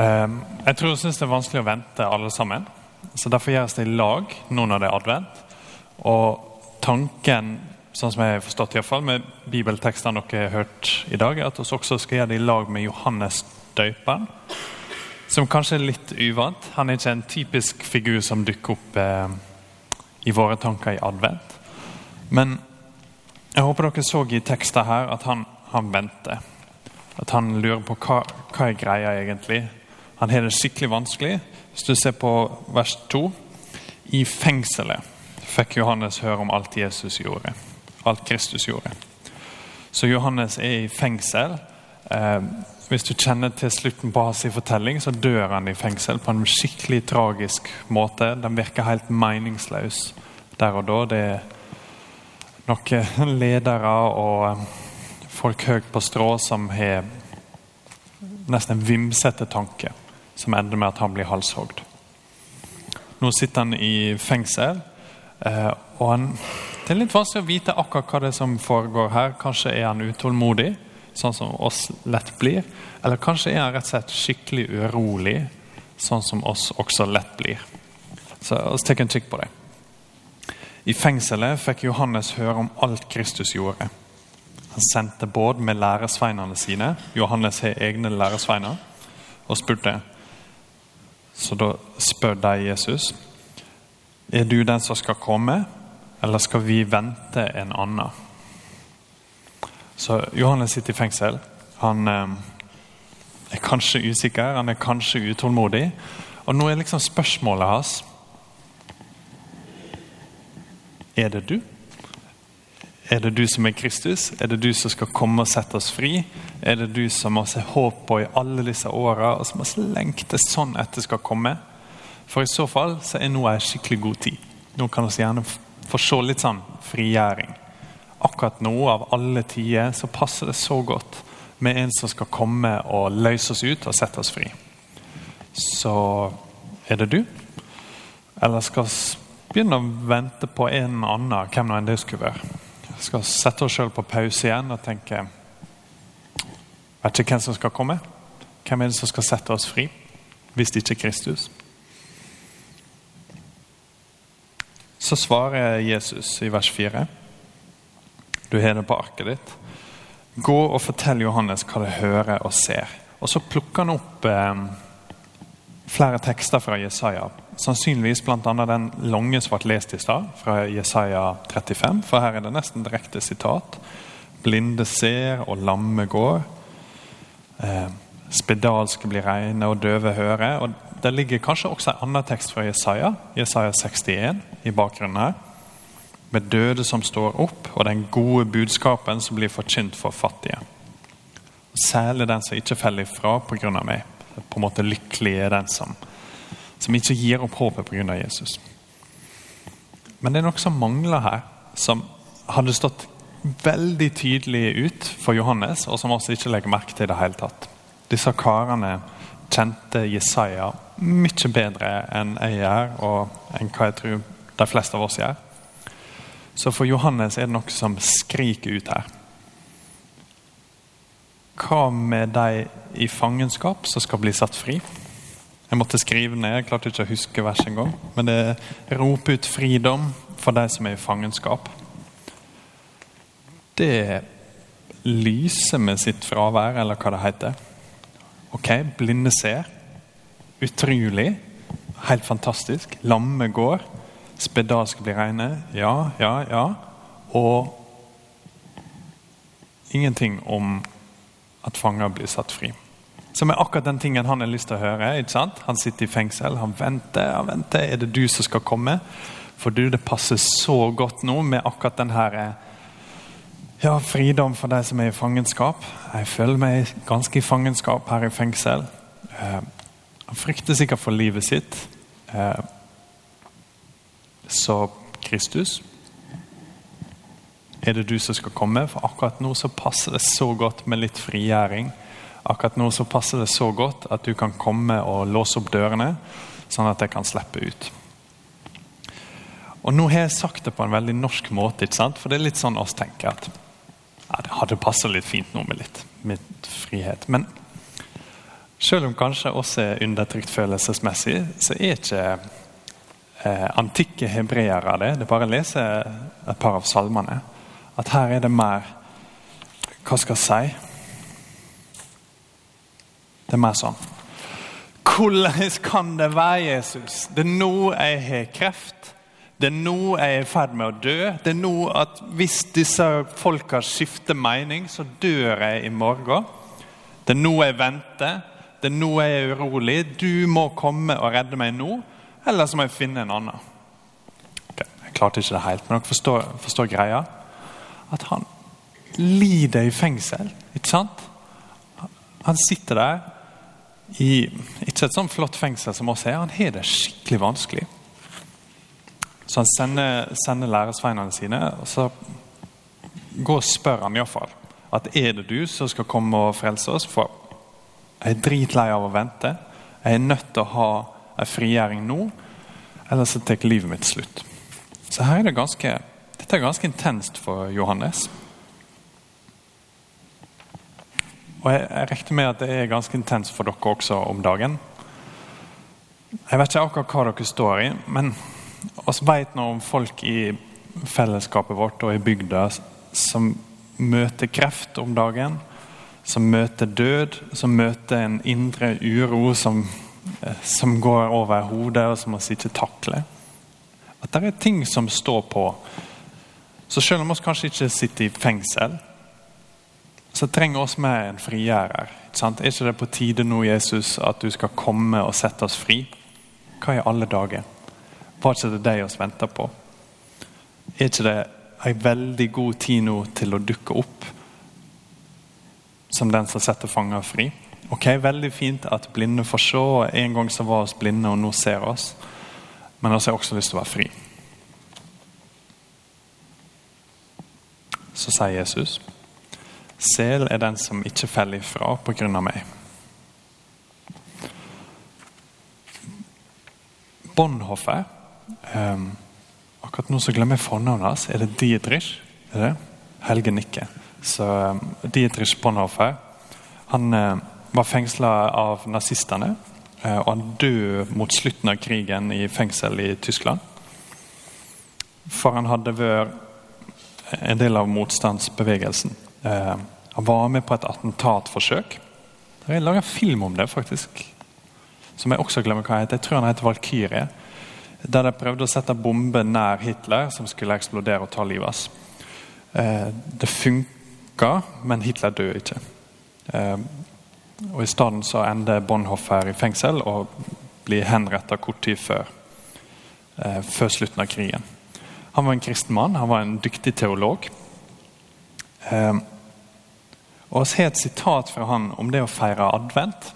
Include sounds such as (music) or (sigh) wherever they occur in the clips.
Um, jeg tror jeg synes det er vanskelig å vente alle sammen. Så Derfor gjøres det i lag nå når det er advent. Og tanken sånn som jeg har forstått i hvert fall, med bibeltekstene dere har hørt i dag, er at vi også skal gjøre det i lag med Johannes døperen. Som kanskje er litt uvant. Han er ikke en typisk figur som dukker opp eh, i våre tanker i advent. Men jeg håper dere så i teksten her at han, han venter. At han lurer på hva, hva er greia egentlig. Han har det skikkelig vanskelig. Hvis du ser på vers 2 I fengselet fikk Johannes høre om alt Jesus gjorde. Alt Kristus gjorde. Så Johannes er i fengsel. Eh, hvis du kjenner til slutten på hans fortelling, så dør han i fengsel på en skikkelig tragisk måte. Den virker helt meningsløs der og da. Det er noen ledere og eh, folk høyt på strå som har nesten en vimsete tanke som ender med at han blir halshogd. Nå sitter han i fengsel, eh, og han, det er litt vanskelig å vite akkurat hva det er som foregår her. Kanskje er han utålmodig, sånn som oss lett blir. Eller kanskje er han rett og slett skikkelig urolig, sånn som oss også lett blir. Så la oss ta en kikk på det. I fengselet fikk Johannes høre om alt Kristus gjorde. Han sendte båd med læresveinene sine. Johannes har egne læresveiner. Og spurte så da spør de Jesus er du den som skal komme, eller skal vi vente en annen? Så Johannes sitter i fengsel. Han eh, er kanskje usikker, han er kanskje utålmodig. Og nå er liksom spørsmålet hans Er det du? Er det du som er Kristus? Er det du som skal komme og sette oss fri? Er det du som har håp på i alle disse åra, og som vi lengter sånn etter skal komme? For i så fall så er nå en skikkelig god tid. Nå kan vi gjerne få se litt sånn frigjøring. Akkurat nå, av alle tider, så passer det så godt med en som skal komme og løse oss ut og sette oss fri. Så er det du? Eller skal vi begynne å vente på en annen, hvem nå enn det skulle være? Skal sette oss sjøl på pause igjen og tenke Vet ikke hvem som skal komme. Hvem er det som skal sette oss fri, hvis det ikke er Kristus? Så svarer Jesus i vers 4. Du har det på arket ditt. Gå og fortell Johannes hva du hører og ser. Og så plukker han opp eh, flere tekster fra Jesaja Sannsynligvis bl.a. den lange som ble lest i stad, fra Jesaja 35. For her er det nesten direkte sitat. Blinde ser, og lamme går. Eh, spedalske blir reine, og døve hører. Og Det ligger kanskje også en annen tekst fra Jesaja, Jesaja 61, i bakgrunnen her. Med døde som står opp, og den gode budskapen som blir forkynt for fattige. Særlig den som ikke faller ifra pga. meg. På en måte Lykkelig er den som som ikke gir opp håpet pga. Jesus. Men det er noe som mangler her, som hadde stått veldig tydelig ut for Johannes, og som også ikke legger merke til det hele tatt. Disse karene kjente Jesaja mye bedre enn jeg gjør, og enn hva jeg tror de fleste av oss gjør. Så for Johannes er det noe som skriker ut her. Hva med de i fangenskap som skal bli satt fri? Jeg måtte skrive ned, jeg klarte ikke å huske verset engang. Men det roper ut fridom for de som er i fangenskap. Det lyser med sitt fravær, eller hva det heter. Ok, blinde ser. Utrolig. Helt fantastisk. Lamme går. Spedalske blir reine. Ja, ja, ja. Og ingenting om at fanger blir satt fri. Som er akkurat den tingen han har lyst til å høre. ikke sant? Han sitter i fengsel, han venter. han venter. Er det du som skal komme? For du, det passer så godt nå med akkurat den her eh, ja, fridom for de som er i fangenskap. Jeg føler meg ganske i fangenskap her i fengsel. Eh, han frykter sikkert for livet sitt. Eh, så Kristus er det du som skal komme? For akkurat nå så passer det så godt med litt frigjøring. Akkurat nå så passer det så godt at du kan komme og låse opp dørene, sånn at jeg kan slippe ut. Og Nå har jeg sagt det på en veldig norsk måte, ikke sant? for det er litt sånn oss tenker at ja, det hadde passa litt fint nå med litt, med frihet. Men Selv om kanskje også er undertrykt følelsesmessig, så er ikke eh, antikke hebreere det. Det er bare å lese et par av salmene. At her er det mer Hva skal jeg si? Det er mer sånn Hvordan kan det være, Jesus? Det er nå jeg har kreft. Det er nå jeg er i ferd med å dø. Det er nå at hvis disse folka skifter mening, så dør jeg i morgen. Det er nå jeg venter. Det er nå jeg er urolig. Du må komme og redde meg nå, eller så må jeg finne en annen. Okay, jeg klarte ikke det helt, men dere forstår, forstår greia? At han lider i fengsel, ikke sant? Han sitter der i ikke et sånn flott fengsel som oss er. Han har det skikkelig vanskelig. Så han sender, sender læresveinene sine, og så går og spør han iallfall at er det du som skal komme og frelse oss. For jeg er dritlei av å vente. Jeg er nødt til å ha en frigjøring nå, ellers tar livet mitt slutt. Så her er det ganske, dette er ganske intenst for Johannes. Og jeg, jeg regner med at det er ganske intenst for dere også om dagen. Jeg vet ikke akkurat hva dere står i, men oss vet nå om folk i fellesskapet vårt og i bygda som møter kreft om dagen, som møter død, som møter en indre uro som, eh, som går over hodet, og som vi ikke takler. At det er ting som står på. Så selv om vi kanskje ikke sitter i fengsel, så trenger vi mer enn frigjører. Er ikke det på tide nå, Jesus, at du skal komme og sette oss fri? Hva i alle dager? Var ikke det det vi venter på? Er ikke det en veldig god tid nå til å dukke opp som den som setter fanger fri? Ok, Veldig fint at blinde får se. En gang så var oss blinde, og nå ser oss. Men vi har også lyst til å være fri. Så sier Jesus, sel er den som ikke faller ifra pga. meg. Bonhoeffer Um, akkurat nå så glemmer jeg fornavnet hans. Er det Dietrich? Er det? Helge nikker. Så um, Dietrich Bonhoeffer han uh, var fengsla av nazistene. Uh, og han døde mot slutten av krigen i fengsel i Tyskland. For han hadde vært en del av motstandsbevegelsen. Uh, han var med på et attentatforsøk. Jeg laga film om det, faktisk. Som jeg også glemmer hva heter. Jeg tror han heter Valkyrie der de prøvde å sette bombe nær Hitler, som skulle eksplodere og ta livet hans. Eh, det funka, men Hitler døde ikke. Eh, og I stedet så ender Bonhoeffer i fengsel og blir henrettet kort tid før, eh, før slutten av krigen. Han var en kristen mann, han var en dyktig teolog. Og Vi har et sitat fra han om det å feire advent,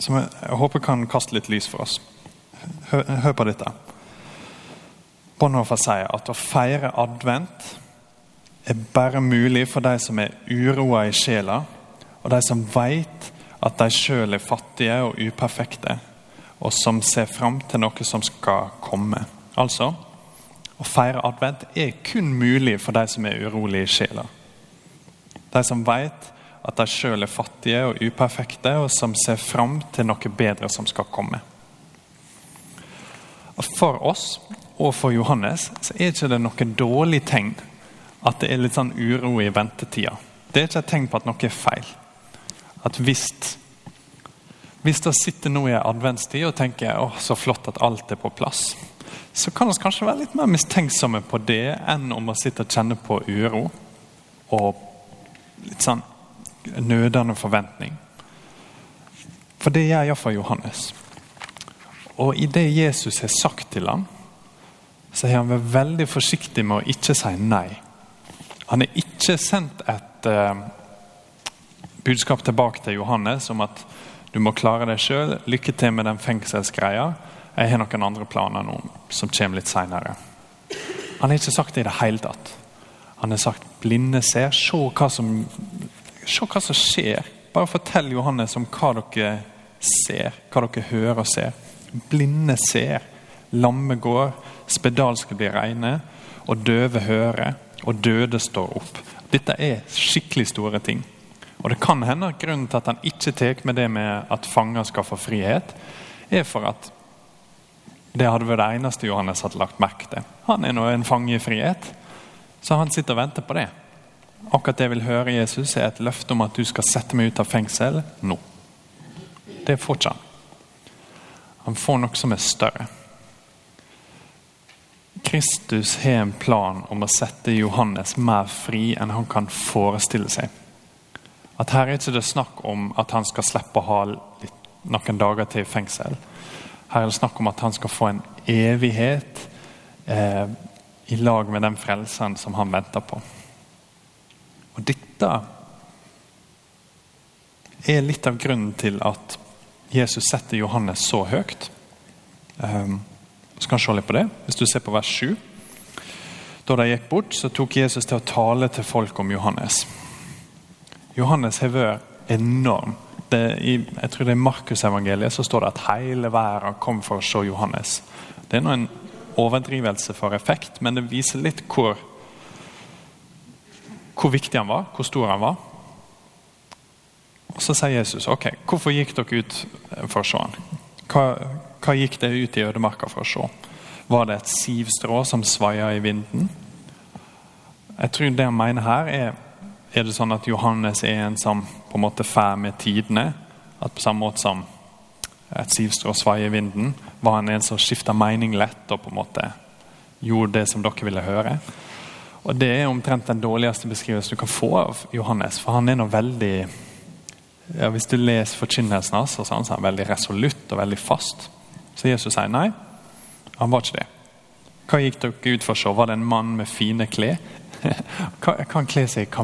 som jeg håper kan kaste litt lys for oss. Hør på dette. Bonhoeffer sier at å feire advent er bare mulig for de som er uroa i sjela, og de som veit at de sjøl er fattige og uperfekte, og som ser fram til noe som skal komme. Altså, å feire advent er kun mulig for de som er urolige i sjela. De som veit at de sjøl er fattige og uperfekte, og som ser fram til noe bedre som skal komme. For oss og for Johannes så er ikke det noe dårlig tegn at det er litt sånn uro i ventetida. Det er ikke et tegn på at noe er feil. At hvis hvis det sitter nå i adventstid og tenker åh, så flott at alt er på plass, så kan vi kanskje være litt mer mistenksomme på det enn om å sitte og kjenne på uro og litt sånn nødende forventning. For det gjør iallfall Johannes. Og i det Jesus har sagt til ham, så har han vært veldig forsiktig med å ikke si nei. Han har ikke sendt et uh, budskap tilbake til Johannes om at du må klare deg sjøl. Lykke til med den fengselsgreia. Jeg har noen andre planer nå som kommer litt seinere. Han har ikke sagt det i det hele tatt. Han har sagt blinde ser. Se hva som, hva som skjer. Bare fortell Johannes om hva dere ser, hva dere hører og ser. Blinde ser, lamme går, spedalske blir reine, og døve hører, og døde står opp. Dette er skikkelig store ting. Og Det kan hende at grunnen til at han ikke tar med det med at fanger skal få frihet, er for at det hadde vært det eneste Johannes hadde lagt merke til. Han er nå en fange i frihet, så han sitter og venter på det. Akkurat det jeg vil høre Jesus, er et løfte om at du skal sette meg ut av fengsel nå. Det får ikke han. Han får noe som er større. Kristus har en plan om å sette Johannes mer fri enn han kan forestille seg. At Her er ikke det snakk om at han skal slippe å ha noen dager til i fengsel. Her er det snakk om at han skal få en evighet eh, i lag med den frelseren som han venter på. Og Dette er litt av grunnen til at Jesus setter Johannes så høyt. Um, så kan vi se litt på det. Hvis du ser på vers 7. Da de gikk bort, så tok Jesus til å tale til folk om Johannes. Johannes har vært enorm. Det, i, jeg tror det er Markusevangeliet så står det at hele verden kom for å se Johannes. Det er nå en overdrivelse for effekt, men det viser litt hvor, hvor viktig han var, hvor stor han var. Og Så sier Jesus ok, hvorfor gikk dere ut for å se han? Hva, hva gikk dere ut i ødemarka for å se? Var det et sivstrå som svaia i vinden? Jeg tror det han mener her, er er det sånn at Johannes er en som på en måte fær med tidene. At på samme måte som et sivstrå svaier i vinden, var han en som skifta mening lett og på en måte gjorde det som dere ville høre. Og Det er omtrent den dårligste beskrivelsen du kan få av Johannes. For han er nå veldig ja, Hvis du leser forkynnelsen hans, så er han veldig resolutt og veldig fast. Så Jesus sier nei, han var ikke det. Hva gikk dere ut for å se? Var det en mann med fine klær? (laughs) kan kle seg i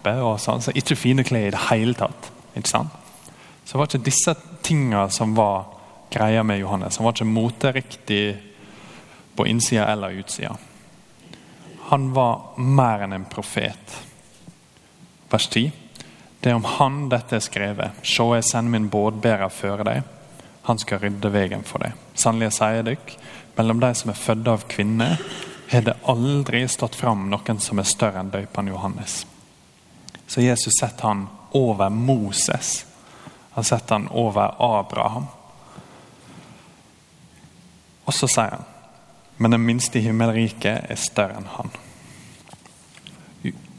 kamelhårkappe og sånn, så ikke fine klær i det hele tatt. ikke sant? Så det var ikke disse tingene som var greia med Johannes. Han var ikke moteriktig på innsida eller utsida. Han var mer enn en profet. Vers 10. Det er om han dette er skrevet. Se, jeg sender min båtbærer før deg. Han skal rydde veien for deg. Sannelig sier dere, mellom de som er født av kvinner, har det aldri stått fram noen som er større enn døypen Johannes. Så Jesus setter han over Moses. Han setter han over Abraham. Og så sier han men den minste i himmelriket er større enn han.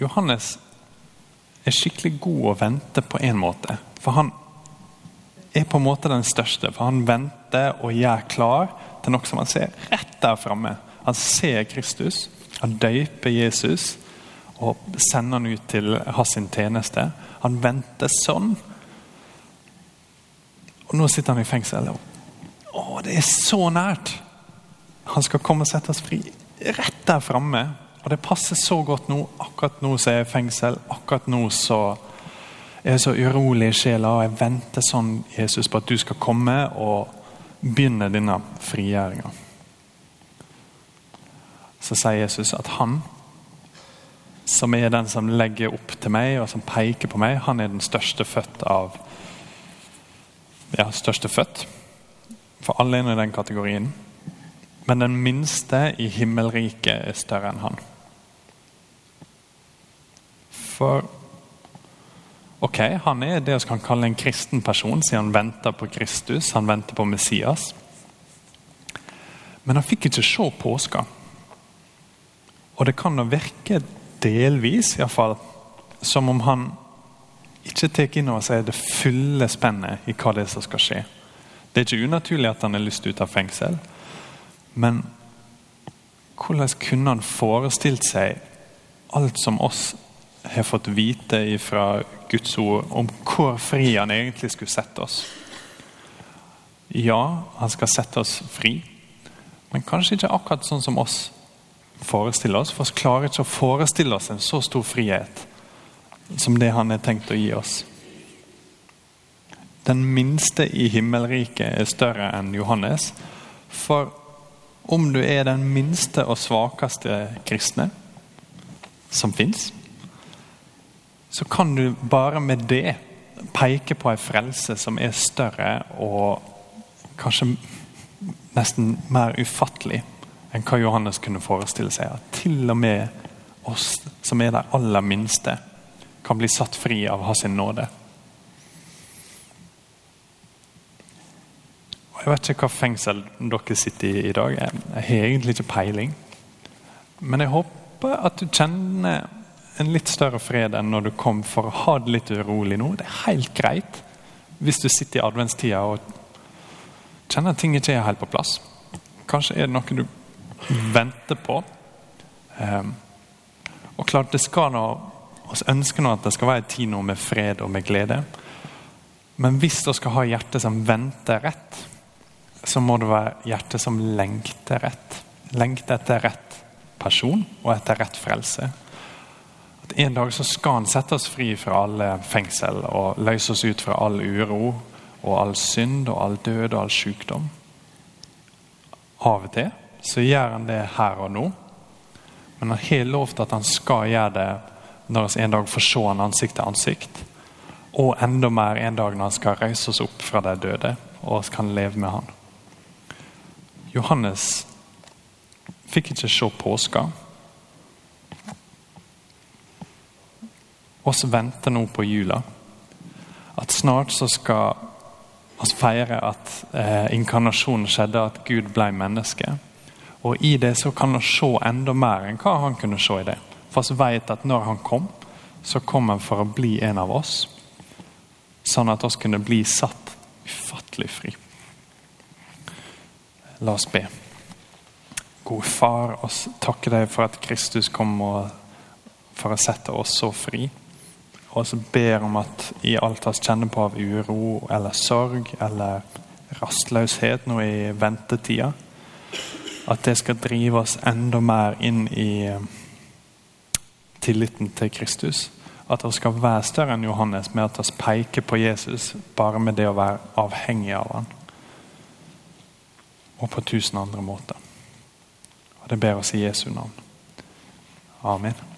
Johannes er skikkelig god å vente på en måte. For han er på en måte den største. For han venter og gjør klar til noe som han ser rett der framme. Han ser Kristus, han døyper Jesus og sender han ut til hans tjeneste. Han venter sånn. Og nå sitter han i fengsel. Å, det er så nært! Han skal komme og sette oss fri. Rett der framme. Og det passer så godt nå. Akkurat nå så er jeg i fengsel. Akkurat nå så er jeg så urolig i sjela. Og jeg venter sånn, Jesus, på at du skal komme og begynne denne frigjøringa så sier Jesus at han, som er den som legger opp til meg og som peker på meg, han er den største født av Ja, største født. For alle er i den kategorien. Men den minste i himmelriket er større enn han. For ok, han er det vi kan kalle en kristen person, siden han venter på Kristus, han venter på Messias. Men han fikk ikke se påska. Og det kan virke delvis, iallfall, som om han ikke tar inn over seg det fulle spennet i hva det er som skal skje. Det er ikke unaturlig at han er lyst ut av fengsel, men hvordan kunne han forestilt seg alt som oss har fått vite fra Guds ord, om hvor fri han egentlig skulle sette oss? Ja, han skal sette oss fri, men kanskje ikke akkurat sånn som oss forestille oss. For vi klarer ikke å forestille oss en så stor frihet som det han er tenkt å gi oss. Den minste i himmelriket er større enn Johannes. For om du er den minste og svakeste kristne som fins, så kan du bare med det peke på en frelse som er større og kanskje nesten mer ufattelig enn hva Johannes kunne forestille seg. At til og med oss som er de aller minste, kan bli satt fri av hans nåde. Jeg vet ikke hva fengsel dere sitter i i dag. Jeg har egentlig ikke peiling. Men jeg håper at du kjenner en litt større fred enn når du kom for å ha det litt urolig nå. Det er helt greit hvis du sitter i adventstida og kjenner at ting ikke er helt på plass. Kanskje er det noe du venter på. Um, og klart det skal nå, Vi ønsker nå at det skal være en tid nå med fred og med glede. Men hvis vi skal ha hjertet som venter rett, så må det være hjertet som lengter rett. Lengter etter rett person og etter rett frelse. At En dag så skal han sette oss fri fra alle fengsel og løse oss ut fra all uro og all synd og all død og all sykdom. Av og til så gjør han det her og nå. Men han har lovt at han skal gjøre det når vi en dag får se han ansikt til ansikt. Og enda mer en dag når han skal reise oss opp fra de døde og vi kan leve med han. Johannes fikk ikke se påska. oss venter nå på jula. At snart så skal vi feire at eh, inkarnasjonen skjedde, at Gud ble menneske. Og i det så kan han se enda mer enn hva han kunne se i det. For vi vet at når han kom, så kom han for å bli en av oss. Sånn at oss kunne bli satt ufattelig fri. La oss be. Gode Far, oss takker deg for at Kristus kom for å sette oss så fri. Og så ber om at i alt vi kjenner på av uro eller sorg eller rastløshet nå i ventetida, at det skal drive oss enda mer inn i eh, tilliten til Kristus. At det skal være større enn Johannes med at vi peker på Jesus bare med det å være avhengig av ham. Og på tusen andre måter. Og Det ber oss i Jesu navn. Amen.